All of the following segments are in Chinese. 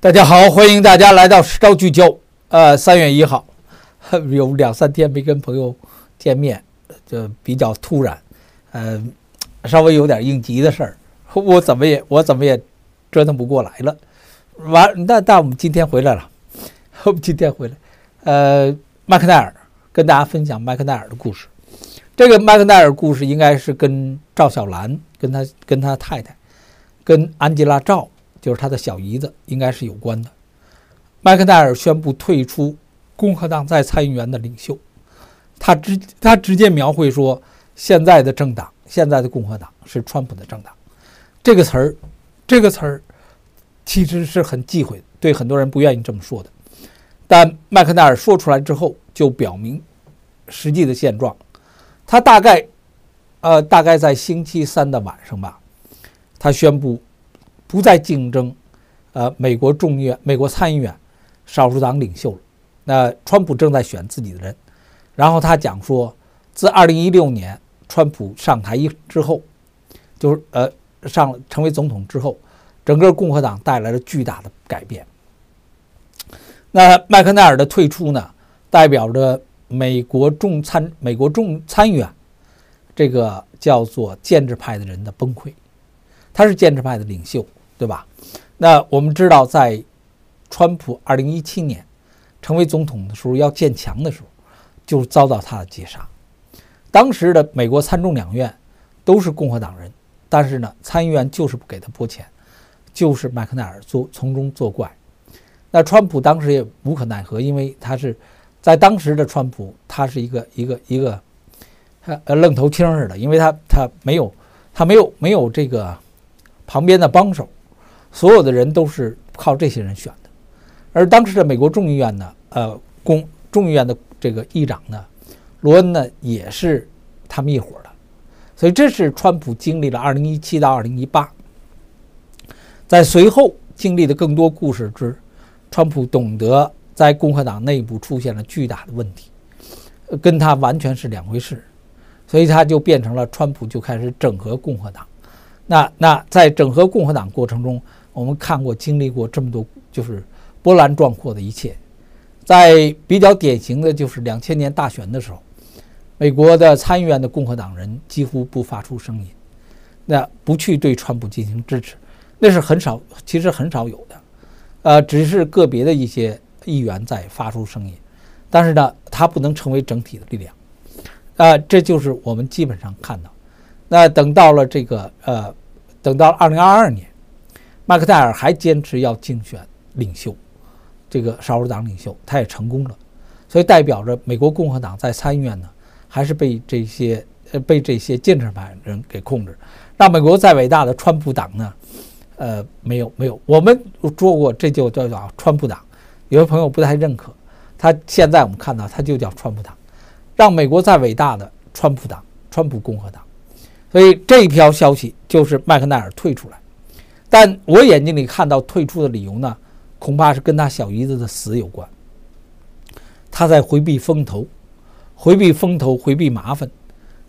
大家好，欢迎大家来到实招聚焦。呃，三月一号，有两三天没跟朋友见面，就比较突然，呃，稍微有点应急的事儿，我怎么也我怎么也折腾不过来了。完，那但我们今天回来了，我们今天回来，呃，麦克奈尔跟大家分享麦克奈尔的故事。这个麦克奈尔故事应该是跟赵小兰、跟他、跟他太太、跟安吉拉赵，就是他的小姨子，应该是有关的。麦克奈尔宣布退出共和党在参议员的领袖，他直他直接描绘说，现在的政党、现在的共和党是川普的政党。这个词儿，这个词儿其实是很忌讳的，对很多人不愿意这么说的。但麦克奈尔说出来之后，就表明实际的现状。他大概，呃，大概在星期三的晚上吧，他宣布不再竞争，呃，美国众议院、美国参议院少数党领袖了。那川普正在选自己的人，然后他讲说，自2016年川普上台一之后，就是呃上成为总统之后，整个共和党带来了巨大的改变。那麦克奈尔的退出呢，代表着。美国众参美国众参议院，这个叫做建制派的人的崩溃，他是建制派的领袖，对吧？那我们知道，在川普二零一七年成为总统的时候要建墙的时候，就遭到他的截杀。当时的美国参众两院都是共和党人，但是呢，参议院就是不给他拨钱，就是麦克奈尔做从中作怪。那川普当时也无可奈何，因为他是。在当时的川普，他是一个一个一个，呃愣头青似的，因为他他没有他没有没有这个旁边的帮手，所有的人都是靠这些人选的。而当时的美国众议院呢，呃，公众议院的这个议长呢，罗恩呢，也是他们一伙的。所以这是川普经历了2017到2018，在随后经历的更多故事之，川普懂得。在共和党内部出现了巨大的问题，跟他完全是两回事，所以他就变成了川普就开始整合共和党。那那在整合共和党过程中，我们看过经历过这么多，就是波澜壮阔的一切。在比较典型的就是两千年大选的时候，美国的参议院的共和党人几乎不发出声音，那不去对川普进行支持，那是很少，其实很少有的，呃，只是个别的一些。议员在发出声音，但是呢，它不能成为整体的力量，啊，这就是我们基本上看到。那等到了这个呃，等到二零二二年，麦克戴尔还坚持要竞选领袖，这个少数党领袖，他也成功了，所以代表着美国共和党在参议院呢，还是被这些呃被这些建制派人给控制。让美国再伟大的川普党呢，呃，没有没有，我们说过这就叫叫川普党。有的朋友不太认可，他现在我们看到他就叫川普党，让美国再伟大的川普党、川普共和党，所以这一条消息就是麦克奈尔退出来，但我眼睛里看到退出的理由呢，恐怕是跟他小姨子的死有关，他在回避风头，回避风头，回避麻烦，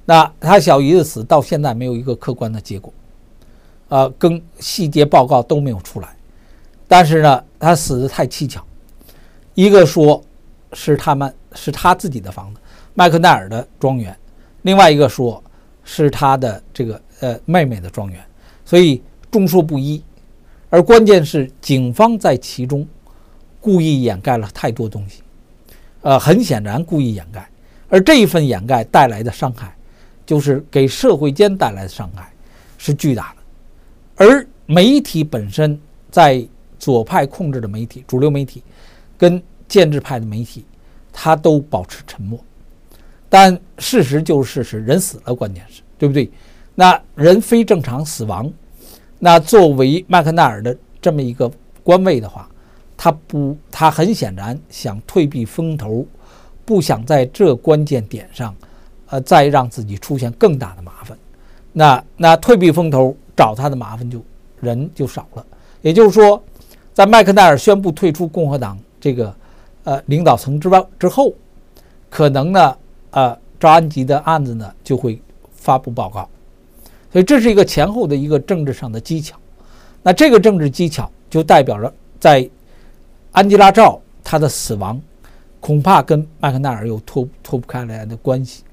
那他小姨子死到现在没有一个客观的结果，呃，跟细节报告都没有出来，但是呢，他死的太蹊跷。一个说，是他们是他自己的房子，麦克奈尔的庄园；另外一个说，是他的这个呃妹妹的庄园，所以众说不一。而关键是警方在其中故意掩盖了太多东西，呃，很显然故意掩盖。而这一份掩盖带来的伤害，就是给社会间带来的伤害是巨大的。而媒体本身，在左派控制的媒体，主流媒体。跟建制派的媒体，他都保持沉默，但事实就是事实，人死了，关键是对不对？那人非正常死亡，那作为麦克奈尔的这么一个官位的话，他不，他很显然想退避风头，不想在这关键点上，呃，再让自己出现更大的麻烦。那那退避风头，找他的麻烦就人就少了。也就是说，在麦克奈尔宣布退出共和党。这个，呃，领导层之外之后，可能呢，呃，赵安吉的案子呢就会发布报告，所以这是一个前后的一个政治上的技巧。那这个政治技巧就代表着在安吉拉赵他的死亡，恐怕跟麦克奈尔有脱脱不开来的关系。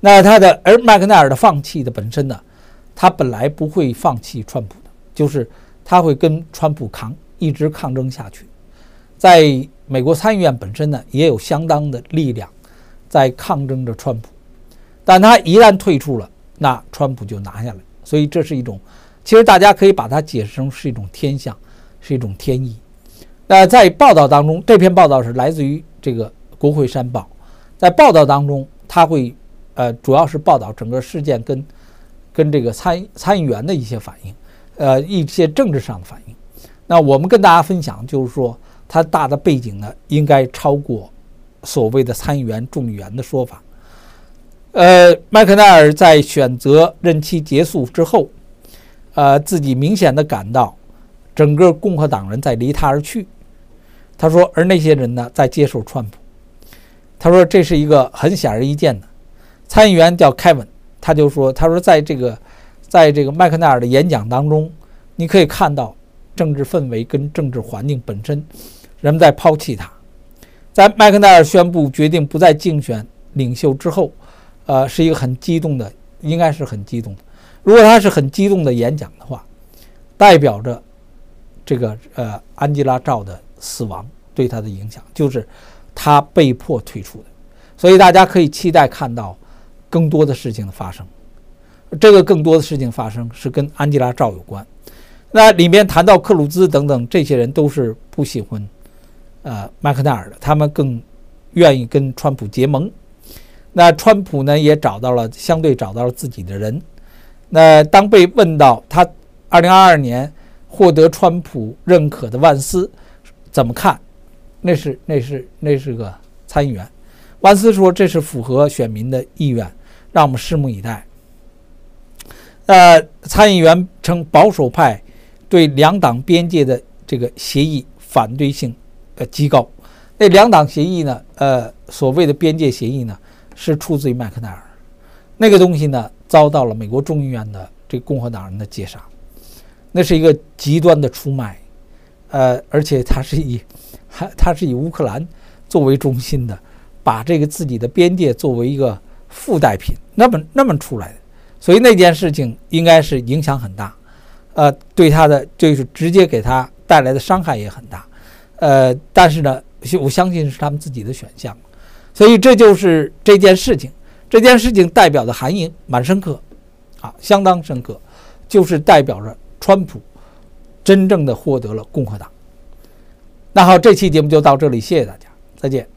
那他的而麦克奈尔的放弃的本身呢，他本来不会放弃川普的，就是他会跟川普抗一直抗争下去。在美国参议院本身呢，也有相当的力量在抗争着川普，但他一旦退出了，那川普就拿下来。所以这是一种，其实大家可以把它解释成是一种天象，是一种天意。那在报道当中，这篇报道是来自于这个《国会山报》，在报道当中，他会。呃，主要是报道整个事件跟跟这个参参议员的一些反应，呃，一些政治上的反应。那我们跟大家分享，就是说它大的背景呢，应该超过所谓的参议员、众议员的说法。呃，麦克奈尔在选择任期结束之后，呃，自己明显的感到整个共和党人在离他而去。他说，而那些人呢，在接受川普。他说，这是一个很显而易见的。参议员叫凯文，他就说：“他说，在这个，在这个麦克奈尔的演讲当中，你可以看到政治氛围跟政治环境本身，人们在抛弃他。在麦克奈尔宣布决定不再竞选领袖之后，呃，是一个很激动的，应该是很激动的。如果他是很激动的演讲的话，代表着这个呃安吉拉赵的死亡对他的影响，就是他被迫退出的。所以大家可以期待看到。”更多的事情的发生，这个更多的事情发生是跟安吉拉赵有关。那里面谈到克鲁兹等等这些人都是不喜欢呃麦克奈尔的，他们更愿意跟川普结盟。那川普呢也找到了相对找到了自己的人。那当被问到他2022年获得川普认可的万斯怎么看，那是那是那是个参议员，万斯说这是符合选民的意愿。让我们拭目以待。呃，参议员称保守派对两党边界的这个协议反对性呃极高。那两党协议呢？呃，所谓的边界协议呢，是出自于麦克奈尔。那个东西呢，遭到了美国众议院的这共和党人的截杀。那是一个极端的出卖，呃，而且他是以还他是以乌克兰作为中心的，把这个自己的边界作为一个。附带品那么那么出来的，所以那件事情应该是影响很大，呃，对他的就是直接给他带来的伤害也很大，呃，但是呢，我相信是他们自己的选项，所以这就是这件事情，这件事情代表的含义蛮深刻，啊，相当深刻，就是代表着川普真正的获得了共和党。那好，这期节目就到这里，谢谢大家，再见。